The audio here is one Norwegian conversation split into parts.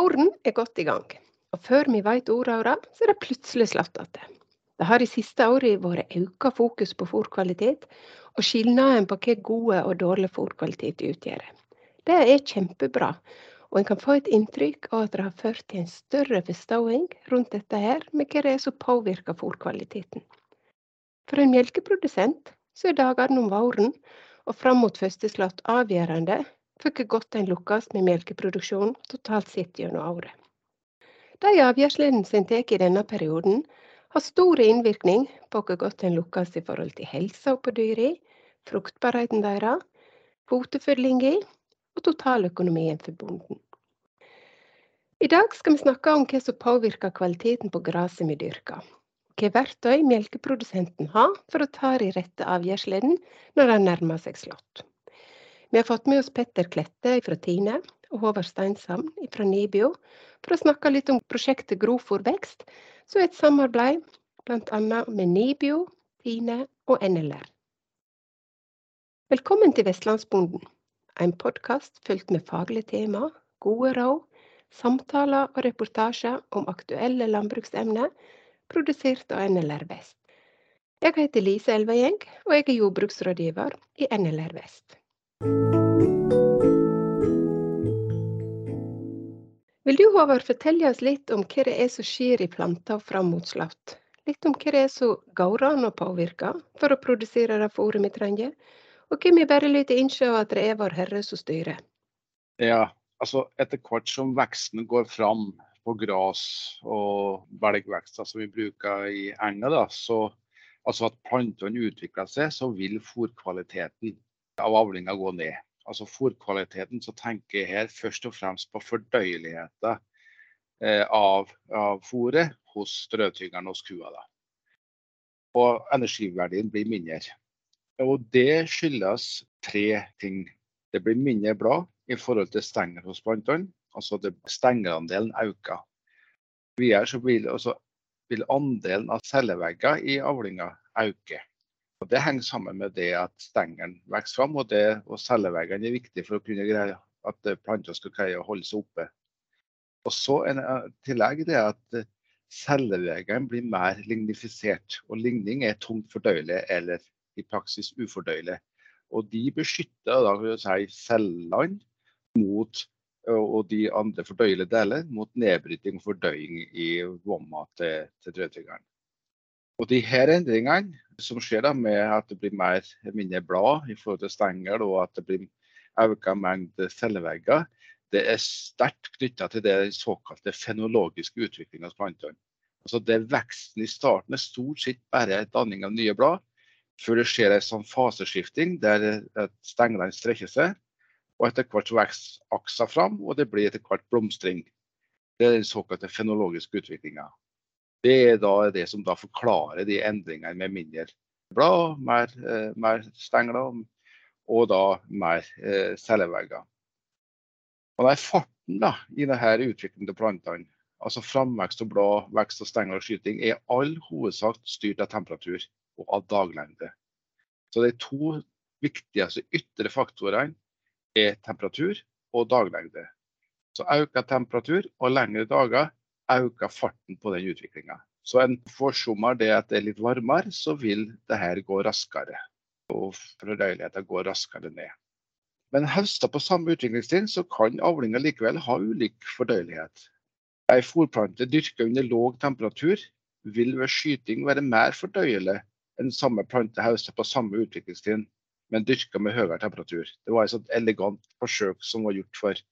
Våren er godt i gang, og før vi veit det, så er det plutselig slått igjen. Det har de siste åra vært auka fokus på fôrkvalitet, og skilnaden på hva gode og dårlig fôrkvalitet utgjør. Det er kjempebra, og en kan få et inntrykk av at det har ført til en større forståing rundt dette her, med hva det er som påvirker fôrkvaliteten. For en melkeprodusent så er dagene om våren og fram mot første slått avgjørende hvor godt en lukkes med melkeproduksjonen totalt sett gjennom året. De avgjørelsene som er tatt i denne perioden, har stor innvirkning på hvor godt en lukkes i forhold til helsa på dyra, fruktbarheten deres, kvotefyllinga og totaløkonomien for bonden. I dag skal vi snakke om hva som påvirker kvaliteten på gresset vi dyrker. Hvilke verktøy melkeprodusenten har for å ta de rette avgjørelsene når de nærmer seg slått. Vi har fått med oss Petter Klette fra Tine og Håvard Steinshamn fra Nibio for å snakke litt om prosjektet Grofôr vekst, som er et samarbeid bl.a. med Nibio, Tine og NLR. Velkommen til Vestlandsbonden, en podkast fylt med faglige tema, gode råd, samtaler og reportasjer om aktuelle landbruksemner, produsert av NLR Vest. Jeg heter Lise Elvegjeng, og jeg er jordbruksrådgiver i NLR Vest. Vil du Håvard fortelle oss litt om hva det er som skjer i planter fram mot slått? Litt om hva det er som går an å påvirke for å produsere det fôret vi trenger, og hva vi bare lytter innse at det er Vår Herre som styrer? Ja, altså etter hvert som veksten går fram på gras og belgvekster som vi bruker i enga, da, så altså at plantene utvikler seg, så vil fôrkvaliteten av avlinga gå ned. Altså fôrkvaliteten, så tenker jeg her først og fremst på fordøyeligheten eh, av, av fôret hos strøtyngeren hos kua. Da. Og energiverdien blir mindre. Og det skyldes tre ting. Det blir mindre blad i forhold til stenger hos plantene. Altså stengerandelen øker. Videre så vil, altså, vil andelen av cellevegger i avlinga øke. Og Det henger sammen med det at stengelen vokser fram, og, det, og celleveggene er viktig for å kunne greie at planter skal greie å holde seg oppe. Og så en eh, tillegg det at eh, celleveggene blir mer lignifisert. Og ligning er tungt fordøyelig eller i praksis ufordøyelig. Og de beskytter da si, cellene mot og de andre fordøyelige deler mot nedbryting og fordøying i vomma til, til drøvtyggeren. Og de her endringene som skjer da med at det blir mer, mindre blad i forhold til stengel, og at det blir økt mengde cellevegger, det er sterkt knytta til det såkalte fenologiske utviklinga hos plantene. Altså det Veksten i starten er stort sett bare danning av nye blad, før det skjer en sånn faseskifting der stenglene strekker seg. Og etter hvert vokser aksa fram, og det blir etter hvert blomstring. Det er den såkalte fenologiske utviklinga. Det er da det som da forklarer de endringene med mindre blad, mer, eh, mer stengler og da mer eh, cellevegger. Og det er farten da, i denne utviklingen til plantene, altså framvekst av blad, vekst av stengler og skyting, er all hovedsak styrt av temperatur og av daglengde. Så de to viktigste ytre faktorene er temperatur og daglengde. Så økt temperatur og lengre dager øker farten på den utviklinga. Så en forsommer det at det er litt varmere, så vil det her gå raskere. Og fordøyeligheten går raskere ned. Men høsta på samme utviklingstrinn, så kan avlinga likevel ha ulik fordøyelighet. Ei fòrplante dyrka under låg temperatur vil ved skyting være mer fordøyelig enn samme plante høsta på samme utviklingstrinn, men dyrka med høyere temperatur. Det var et sånt elegant forsøk som var gjort for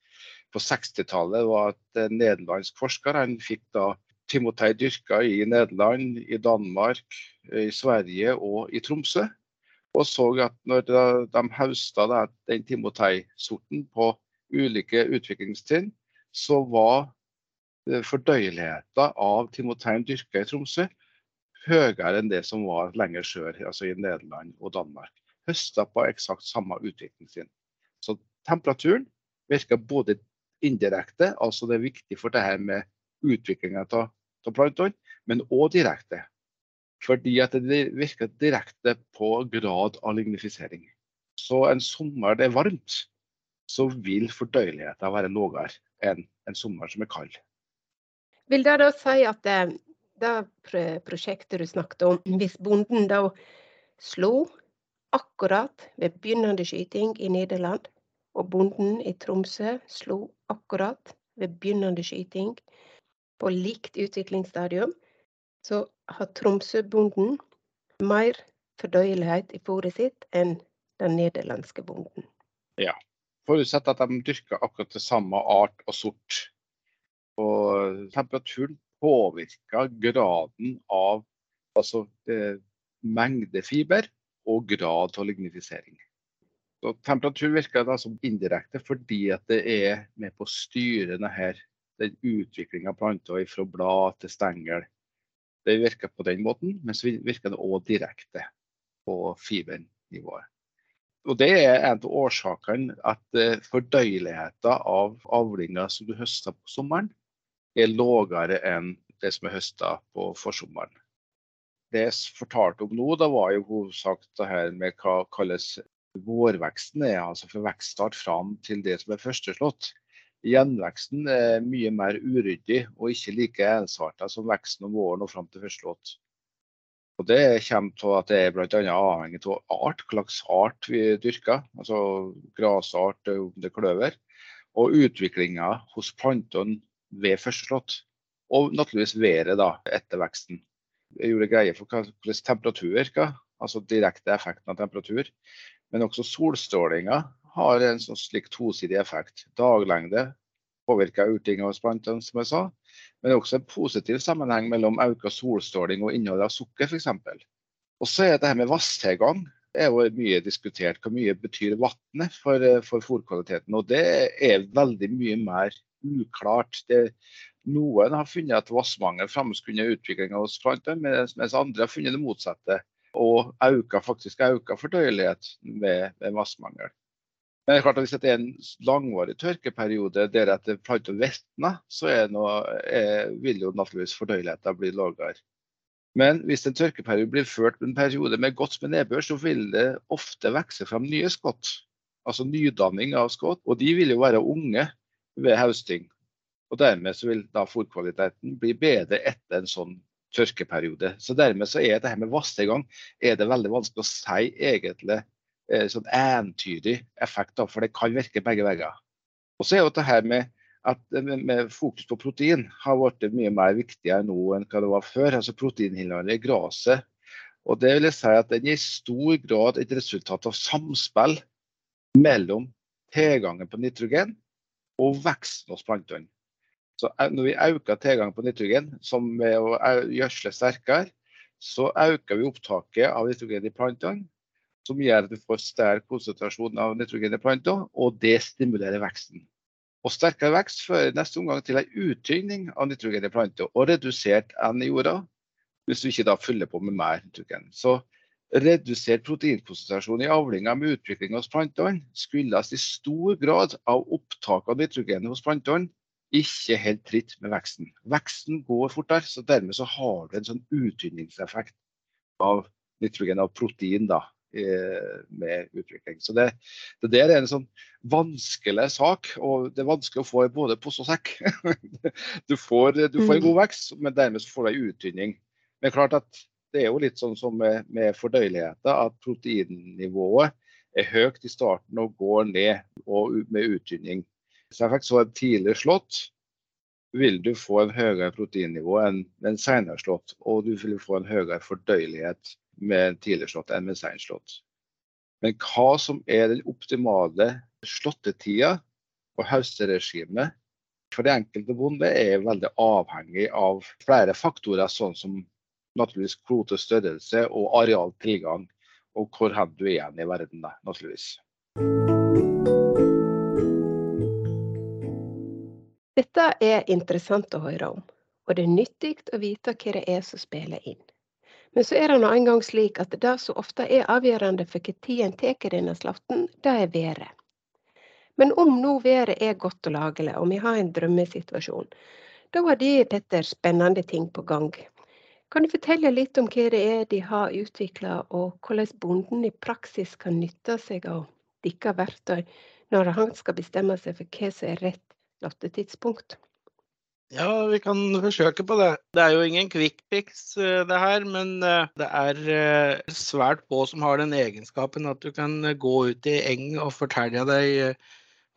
på 60-tallet var at en nederlandsk forsker han fikk da Timotei dyrka i Nederland, i Danmark, i Sverige og i Tromsø. Og så at når de høsta den Timotei-sorten på ulike utviklingstrinn, så var eh, fordøyeligheten av Timoteien dyrka i Tromsø høyere enn det som var lenger sør, altså i Nederland og Danmark. Høsta på eksakt samme utviklingstrinn. Så temperaturen virka både indirekte, altså det er viktig for det her med utviklinga av plantene, men òg direkte. Fordi at det virker direkte på grad av lignifisering. Så en sommer det er varmt, så vil fordøyeligheten være lavere. enn en sommer som er kald. Vil det da si at det, det prosjektet du snakket om, hvis bonden da slo akkurat ved begynnende skyting i Nederland, og bonden i Tromsø slo akkurat ved begynnende skyting på likt utviklingsstadium, så har Tromsø-bonden mer fordøyelighet i fôret sitt enn den nederlandske bonden. Ja, forutsatt at de dyrker akkurat det samme art og sort. Og temperaturen påvirker graden av altså, eh, mengde fiber og grad av lignifisering. Så temperatur virker da som indirekte fordi at det er med på å styre denne, den utviklinga av planter fra blad til stengel. Det virker på den måten, men så virker det òg direkte på fibernivået. Og Det er en av årsakene at eh, fordøyeligheten av avlinger som du høster på sommeren, er lavere enn det som er høsta på forsommeren. Det jeg fortalte om nå, da var jo hovedsak det her med hva kalles vårveksten er, altså fra vekststart fram til det som er førsteslått. Gjenveksten er mye mer uryddig og ikke like ensarta som veksten om våren og fram til førsteslått. Og Det kommer til at det er bl.a. avhengig av art, hva slags art vi dyrker. Altså grasart, om det er kløver. Og utviklinga hos plantene ved førsteslått. Og naturligvis været da, etter veksten. Jeg gjorde greie for hvordan temperatur virker, altså direkte effekten av temperatur. Men også solstrålinga har en sånn slik tosidig effekt. Daglengde påvirker urtinga hos plantene, som jeg sa. Men det er også en positiv sammenheng mellom økt solstråling og innhold av sukker, f.eks. Og så er det her med vanntilgang er jo mye diskutert. Hvor mye betyr vannet for, for fôrkvaliteten? Og det er veldig mye mer uklart. Det, noen har funnet at vassmangel framskunder utviklinga hos plantene, mens andre har funnet det motsatte og auka, faktisk auka fordøyelighet ved, ved massmangel. Men det er klart at hvis det er en langvarig tørkeperiode der at plantene visner, så er noe, er, vil jo naturligvis fordøyeligheten bli lavere. Men hvis en tørkeperiode blir ført med en periode med godt med nedbør, så vil det ofte vokse fram nye skott. Altså nydanning av skott. Og de vil jo være unge ved høsting. Og dermed vil da fòrkvaliteten bli bedre etter en sånn tørkeperiode. Så dermed så er det her med vassegang er det veldig vanskelig å si egentlig eh, sånn entydig effekt, da, for det kan virke begge veier. Og så er jo det her med at med, med fokus på protein har blitt mye mer viktigere nå enn hva det var før. altså Proteininnholdet i gresset. Og det vil jeg si at den er i stor grad et resultat av samspill mellom tilgangen på nitrogen og veksten hos plantene. Så når vi øker tilgangen på nitrogen, som ved å gjødsle sterkere, så øker vi opptaket av nitrogen i plantene. Som gjør at vi får sterk konsentrasjon av nitrogen i plantene, og det stimulerer veksten. Og sterkere vekst fører neste omgang til en uttynning av nitrogen i plantene og redusert N i jorda, hvis du ikke da fyller på med mer nitrogen. Så redusert proteinkonsentrasjon i avlinger med utvikling hos plantene skyldes i stor grad av opptak av nitrogen hos plantene ikke helt tritt med veksten. Veksten går fortere, så dermed så har du en sånn uttynningseffekt av nitrogen, av protein, da, med utvikling. Så det, det der er en sånn vanskelig sak, og det er vanskelig å få både pose og sekk. Du får, du får en god mm. vekst, men dermed så får du en uttynning. Men klart at det er jo litt sånn som med, med fordøyeligheten, at proteinnivået er høyt i starten og går ned og med uttynning. Hvis jeg fikk så et tidlig slått, vil du få en høyere proteinnivå enn en senere slått. Og du vil få en høyere fordøyelighet med en tidlig slått enn med sen slått. Men hva som er den optimale slåttetida og høsteregimet for det enkelte bonde, er veldig avhengig av flere faktorer, sånn som naturligvis kvotestørrelse og arealtilgang, og hvor hen du er igjen i verden, naturligvis. Dette er interessant å høre om, og det er nyttig å vite hva det er som spiller inn. Men så er det nå engang slik at det som ofte er avgjørende for når en tar denne slåtten, det er været. Men om nå været er godt og lagelig, og vi har en drømmesituasjon, da har de Petter spennende ting på gang. Kan du fortelle litt om hva det er de har utvikla, og hvordan bonden i praksis kan nytte seg av deres verktøy når han skal bestemme seg for hva som er rett slåttetidspunkt? Ja, vi kan forsøke på det. Det er jo ingen quick fix eh, det her, men eh, det er eh, svært få som har den egenskapen at du kan gå ut i eng og fortelle deg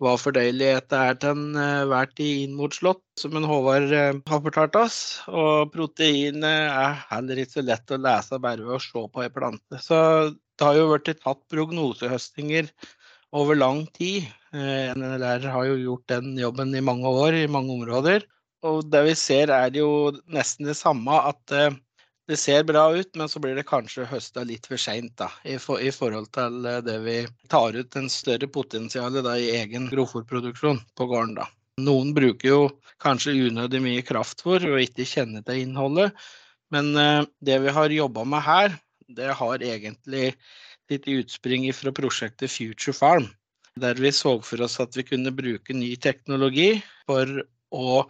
hva fordøyelighet er til enhver tid inn mot slått, som en Håvard har fortalt oss. Og proteinet er heller ikke så lett å lese bare ved å se på ei plante. Så det har jo blitt tatt prognosehøstinger over lang tid. NLR har jo gjort den jobben i mange år i mange områder. Og det vi ser er jo nesten det samme, at uh, det ser bra ut, men så blir det kanskje høsta litt for seint i, for, i, forhold til uh, det vi tar ut en større potensial i egen grovfòrproduksjon på gården. da. Noen bruker jo kanskje unødig mye kraftfôr og ikke kjenner til innholdet, men det vi har jobba med her, det har egentlig litt utspring fra prosjektet Future Farm. Der vi så for oss at vi kunne bruke ny teknologi for å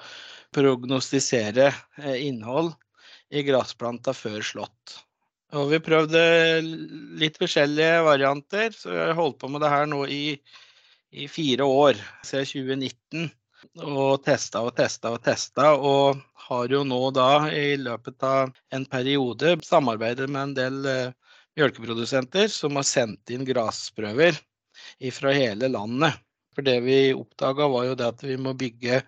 prognostisere eh, innhold i gressplanta før slått. Og vi prøvde litt forskjellige varianter, så vi har holdt på med det her nå i, i fire år, siden 2019. Og testa og testa og testa, og har jo nå da i løpet av en periode samarbeidet med en del uh, mjølkeprodusenter som har sendt inn grasprøver fra hele landet. For det vi oppdaga, var jo det at vi må bygge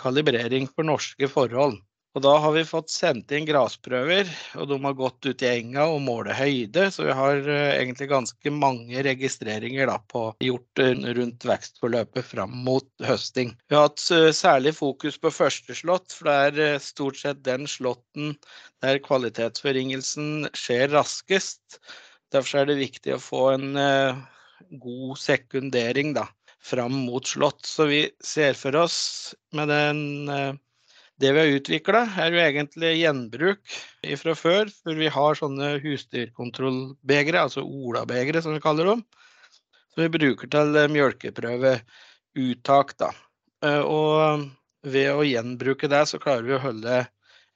kalibrering for norske forhold. Og da har vi fått sendt inn grasprøver, og de har gått ut i enga og målt høyde. Så vi har uh, egentlig ganske mange registreringer da, på, gjort uh, rundt vekstforløpet fram mot høsting. Vi har hatt uh, særlig fokus på første slått, for det er stort sett den slåtten der kvalitetsforringelsen skjer raskest. Derfor er det viktig å få en god sekundering da, fram mot slott. Så vi ser for oss med den eh, det vi har utvikla, er jo egentlig gjenbruk fra før. For vi har sånne husdyrkontrollbegre, altså olabegre som vi kaller dem. Som vi bruker til eh, mjølkeprøveuttak. Da. Eh, og ved å gjenbruke det, så klarer vi å holde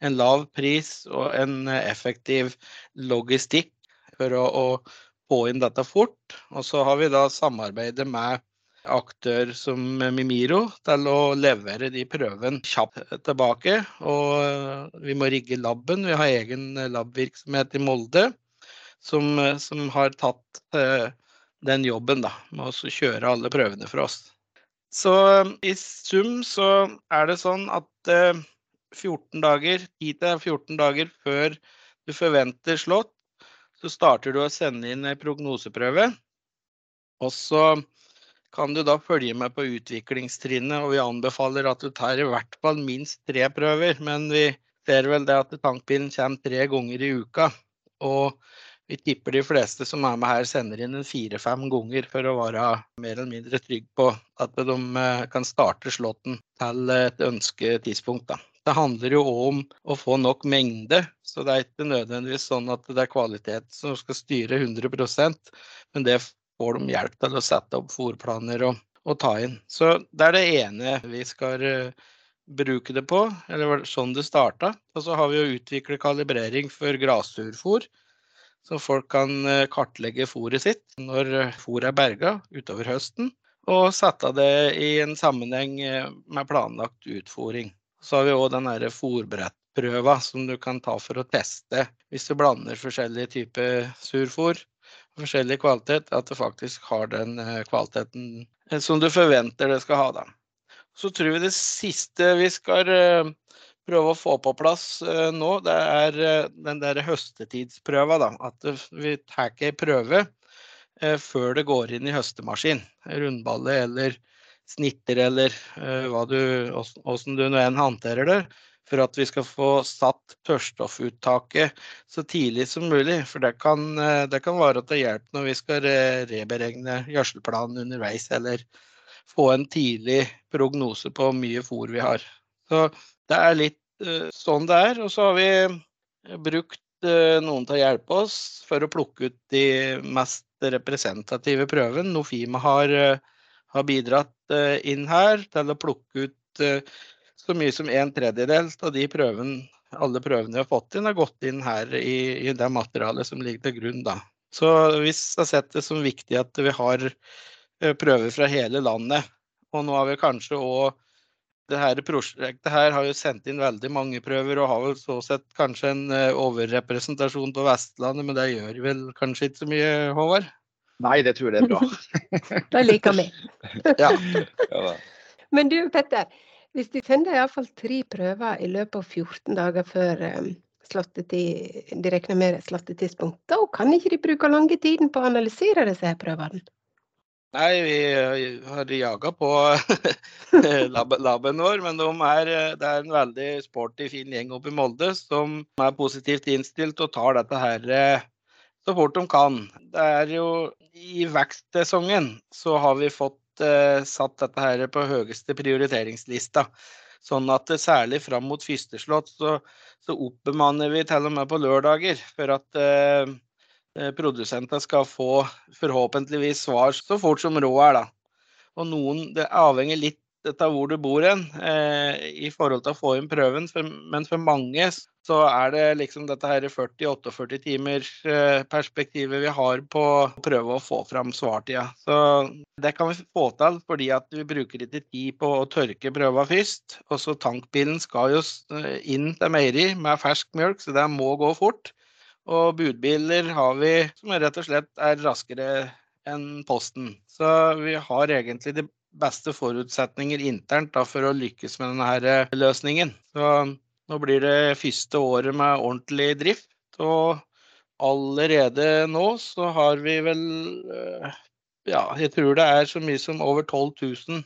en lav pris og en effektiv logistikk for å, å få inn dette fort. Og så har vi da samarbeidet med aktør som Mimiro til å levere de prøvene kjapt tilbake. Og vi må rigge laben. Vi har egen labvirksomhet i Molde som, som har tatt eh, den jobben da, med å kjøre alle prøvene for oss. Så i sum så er det sånn at 14 eh, dager, 10-14 dager før du forventer slått, så starter du å sende inn prognoseprøve. Og så kan du da følge med på utviklingstrinnet. Og vi anbefaler at du tar i hvert fall minst tre prøver. Men vi ser vel det at tankbilen kommer tre ganger i uka. Og vi tipper de fleste som er med her, sender inn fire-fem ganger for å være mer eller mindre trygg på at de eh, kan starte slåtten til et ønsket tidspunkt. Da. Det handler jo om å få nok mengde, så det er ikke nødvendigvis sånn at det er kvalitet som skal styre 100% men det får de hjelp til å sette opp fòrplaner og, og, ta inn. Så det er det ene vi skal uh, bruke det på, eller sånn det starta. Og så har vi jo utvikle kalibrering for grasturfòr, Så folk kan uh, kartlegge fôret sitt når fòret fôret er berga utover høsten. Og sette det i en sammenheng med planlagt utfòring. Så har vi òg den fòrbrettprøva som du kan ta for å teste hvis du blander forskjellige typer surfôr forskjellig kvalitet, at det faktisk har den eh, kvaliteten eh, som du forventer det skal ha. Da. Så tror vi det siste vi skal eh, prøve å få på plass nå, det er den der høstetidsprøva. Da. At vi tar ei prøve før det går inn i høstemaskin. Rundballe eller snitter eller hva du, åssen du nå enn håndterer det for at vi skal få satt tørrstoffuttaket så tidlig som mulig. For det kan, eh, det kan være til hjelp når vi skal reberegne gjødselplanen underveis, eller få en tidlig prognose på hvor mye fôr vi har. Så det er litt uh, sånn det er. Og så har vi brukt noen til å hjelpe oss for å plukke ut de mest representative prøvene. Nofima har, har bidratt inn her til å plukke ut så mye som en tredjedel av de prøvene, alle prøvene vi har fått inn, har gått inn her i, i det materialet som ligger til grunn. Da. Så vi har sett det som viktig at vi har eh, prøver fra hele landet. Og nå har vi kanskje òg det her prosjektet her har jo sendt inn veldig mange prøver og har vel så sett kanskje en overrepresentasjon på Vestlandet, men det gjør vel kanskje ikke så mye, Håvard? Nei, det tror jeg er bra. det liker vi. ja. ja men du Petter, hvis du sender iallfall tre prøver i løpet av 14 dager før um, de regner med slåttetidspunkt, da kan ikke de bruke lange tiden på å analysere disse her prøvene? Nei, vi har jaga på laben vår, men de er, det er en veldig sporty, fin gjeng oppe i Molde som er positivt innstilt og tar dette her eh, så fort de kan. Det er jo I vekstsesongen så har vi fått eh, satt dette her på høyeste prioriteringslista. Sånn at særlig fram mot førsteslått så, så oppbemanner vi til og med på lørdager for at uh, Eh, produsentene skal få forhåpentligvis svar så fort som råd er. da. Og noen, Det avhenger litt av hvor du bor hen eh, i forhold til å få inn prøven. For, men for mange så er det liksom dette her 40-48 timers eh, perspektivet vi har på å prøve å få fram svartida. Så det kan vi få til fordi at vi bruker ikke tid på å tørke prøva først. Og så tankbilen skal jo eh, inn til meieri med fersk mjølk, så det må gå fort. Og budbiler har vi som rett og slett er raskere enn Posten. Så vi har egentlig de beste forutsetninger internt da, for å lykkes med denne eh, løsningen. Så nå blir det første året med ordentlig drift. Og allerede nå så har vi vel eh, Ja, jeg tror det er så mye som over 12 000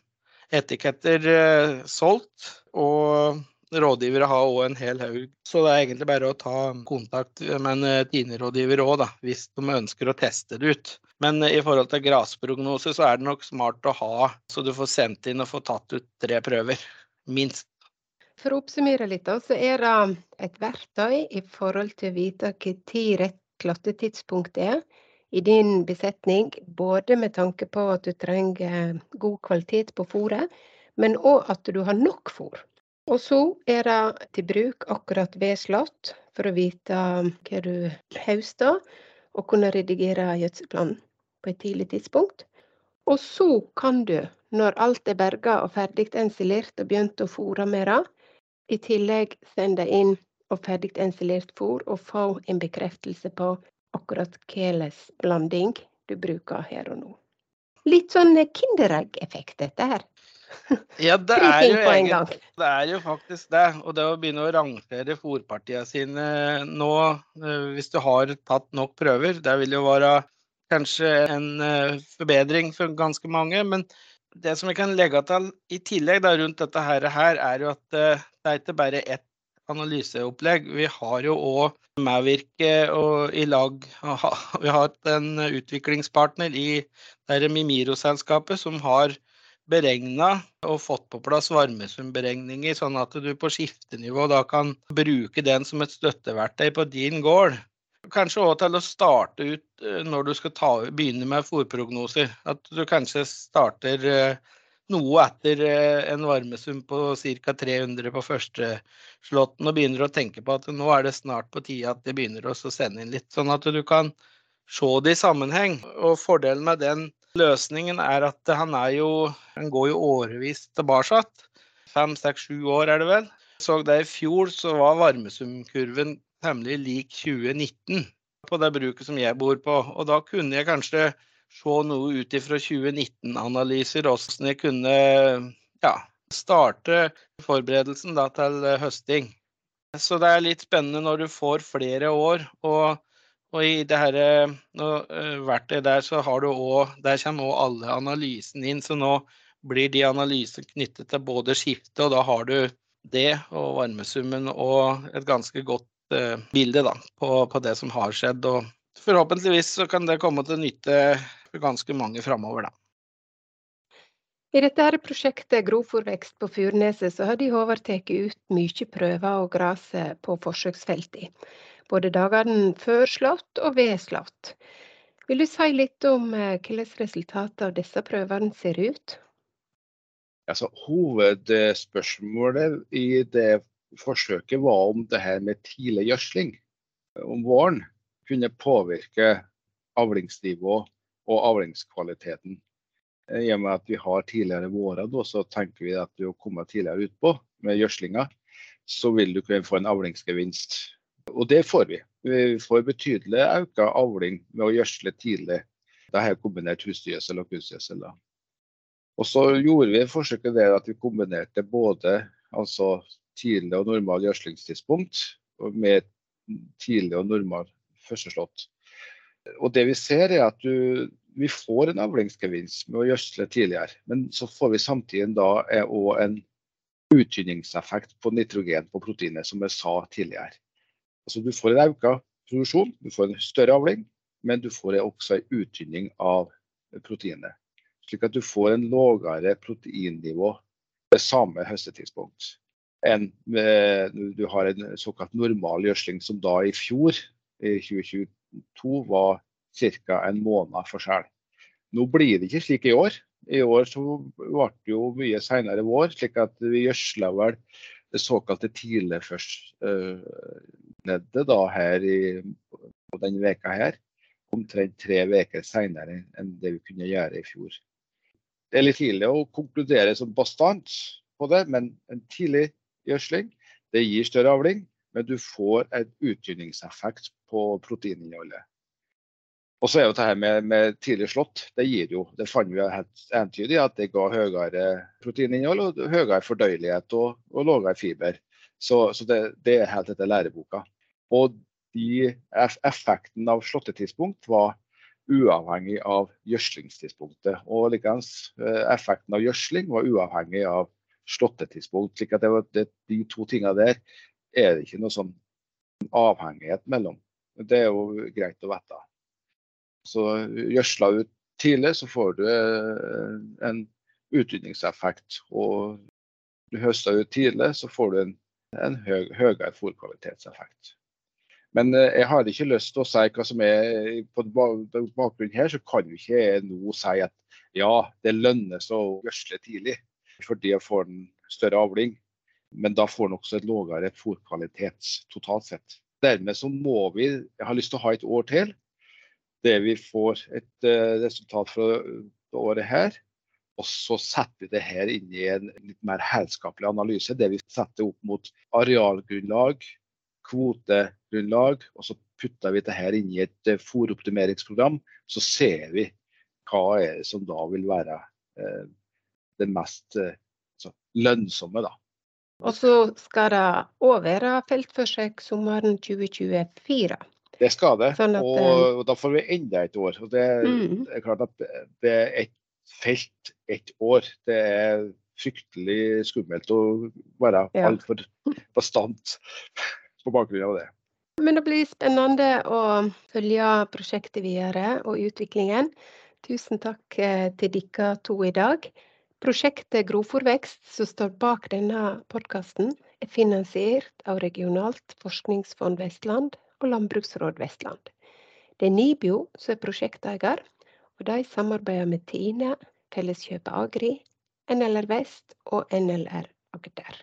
etiketter eh, solgt. Og rådgivere har òg en hel haug. Så det er egentlig bare å ta kontakt med en Tine-rådgiver òg, hvis de ønsker å teste det ut. Men eh, i forhold til grasprognose så er det nok smart å ha, så du får sendt inn og få tatt ut tre prøver. Minst. For å oppsummere litt, så er det et verktøy i forhold til å vite når rett klattetidspunkt er i din besetning, både med tanke på at du trenger god kvalitet på fôret, men òg at du har nok fôr. Og så er det til bruk akkurat ved slått, for å vite hva du høster, og kunne redigere gjødselplanen på et tidlig tidspunkt. Og så kan du, når alt er berga og ferdig ensilert og begynt å fôre med det, i tillegg sende inn og ferdig ensilert fôr og få en bekreftelse på akkurat hvilken blanding du bruker her og nå. Litt sånn Kinderegg-effekt, dette her. Ja, det er, jo egentlig, det er jo faktisk det. Og det å begynne å rangere fòrpartiene sine nå, eh, hvis du har tatt nok prøver, det vil jo være kanskje en eh, forbedring for ganske mange. Men det som vi kan legge til i tillegg da, rundt dette her, er jo at eh, det er ikke bare ett analyseopplegg. Vi har jo òg medvirke og i lag Vi har en utviklingspartner i Mimiro-selskapet som har beregna og fått på plass varmesumberegninger, sånn at du på skiftenivå da kan bruke den som et støtteverktøy på din gård. Kanskje òg til å starte ut eh, når du skal ta, begynne med fòrprognoser. At du kanskje starter eh, noe etter eh, en varmesum på ca. 300 på første slåtten og begynner å tenke på at nå er det snart på tide at de begynner å sende inn litt. Sånn at du kan se det i sammenheng. Og fordelen med den Løsningen er at han er jo Han går jo årevis tilbake. Fem, seks, sju år er det vel. Så det i fjor så var varmesumkurven temmelig lik 2019 på det bruket som jeg bor på. Og da kunne jeg kanskje se noe ut ifra 2019-analyser, hvordan jeg kunne ja, starte forberedelsen da, til høsting. Så det er litt spennende når du får flere år. og og i det her uh, verktøyet der, så har du også, der kommer òg alle analysene inn. Så nå blir de analysene knyttet til både skiftet, og da har du det og varmesummen og et ganske godt uh, bilde da, på, på, det som har skjedd. Og forhåpentligvis så kan det komme til nytte for ganske mange framover, da. I dette her prosjektet Grovfòrvekst på Furneset så har de Håvard tatt ut mye prøver og graser på forsøksfeltene både dagene før slått og ved slått. Vil du si litt om eh, hvordan resultatet av disse prøvene ser ut? Altså, hovedspørsmålet i det forsøket var om det her med tidlig gjødsling om våren kunne påvirke avlingsnivå og avlingskvaliteten. I og med at vi har tidligere vårer, så tenker vi at du kommer tidligere utpå med gjødslinga, så vil du kunne få en avlingsgevinst. Og det får vi. Vi får betydelig økt avling med å gjødsle tidlig. Da har jeg kombinert husdyrgjødsel og kunstgjødsel. Og så gjorde vi forsøket der at vi kombinerte både altså tidlig og normal gjødslingstidspunkt med tidlig og normal førsteslått. Og det vi ser er at du, vi får en avlingsgevinst med å gjødsle tidligere, men så får vi samtidig da òg en uttynningseffekt på nitrogen på proteinet, som jeg sa tidligere. Altså Du får en økt produksjon, du får en større avling, men du får også en uttynning av proteinet. Slik at du får en lavere proteinnivå ved samme høstetidspunkt enn du har en såkalt normal gjødsling, som da i fjor, i 2022, var ca. en måned forskjell. Nå blir det ikke slik i år. I år så ble det jo mye senere vår, slik at vi gjødsla vel det såkalte tidligførstleddet uh, da her i, på denne veka her, omtrent tre uker senere enn det vi kunne gjøre i fjor. Det er litt tidlig å konkludere som bastant på det, men en tidlig gjødsling det gir større avling, men du får en uttynningseffekt på proteininnholdet. Og så er jo det her med, med, tidlig slått, det gir jo, det fant vi helt entydig at det ga høyere proteininnhold og høyere fordøyelighet og, og lavere fiber. Så, så det, det, er helt etter læreboka. Og de, effekten av slåttetidspunkt var uavhengig av gjødslingstidspunktet. Og likeens eh, effekten av gjødsling var uavhengig av slåttetidspunkt. slik at det var, det, De to tingene der er det ikke noe sånn avhengighet mellom. Det er jo greit å vite. Så gjødsla ut tidlig, så får du eh, en utvinningseffekt. Og du høster ut tidlig, så får du en, en høy, høyere fôrkvalitetseffekt. Men eh, jeg har ikke lyst til å si hva som er på bakgrunnen her, så kan jo ikke jeg nå si at ja, det lønnes å gjødsle tidlig fordi jeg får en større avling. Men da får en også et lavere fôrkvalitet totalt sett. Dermed så må vi, jeg har lyst til å ha et år til det vi får et uh, resultat fra året her. Og så setter vi det her inn i en litt mer helskapelig analyse. Det vi setter opp mot arealgrunnlag, kvotegrunnlag. Og så putter vi det her inn i et uh, fòroptimeringsprogram. Så ser vi hva er det som da vil være uh, det mest uh, lønnsomme. da. Og så skal det òg være feltforsøk sommeren 2024. Det skal det. Sånn at, og, eh, og, da får vi enda et år. Og det, mm. er klart at det er et felt ett år. Det er fryktelig skummelt å være ja. altfor bastant på bakgrunn av det. Men det blir spennende å følge prosjektet videre og utviklingen. Tusen takk eh, til dere to i dag. Prosjektet Grovfòrvekst, som står bak denne podkasten, er finansiert av Regionalt forskningsfond Vestland og Landbruksråd Vestland. Det er Nibio som er prosjekteier, og de samarbeider med Tine, Felleskjøpet Agri, NLR Vest og NLR Agder.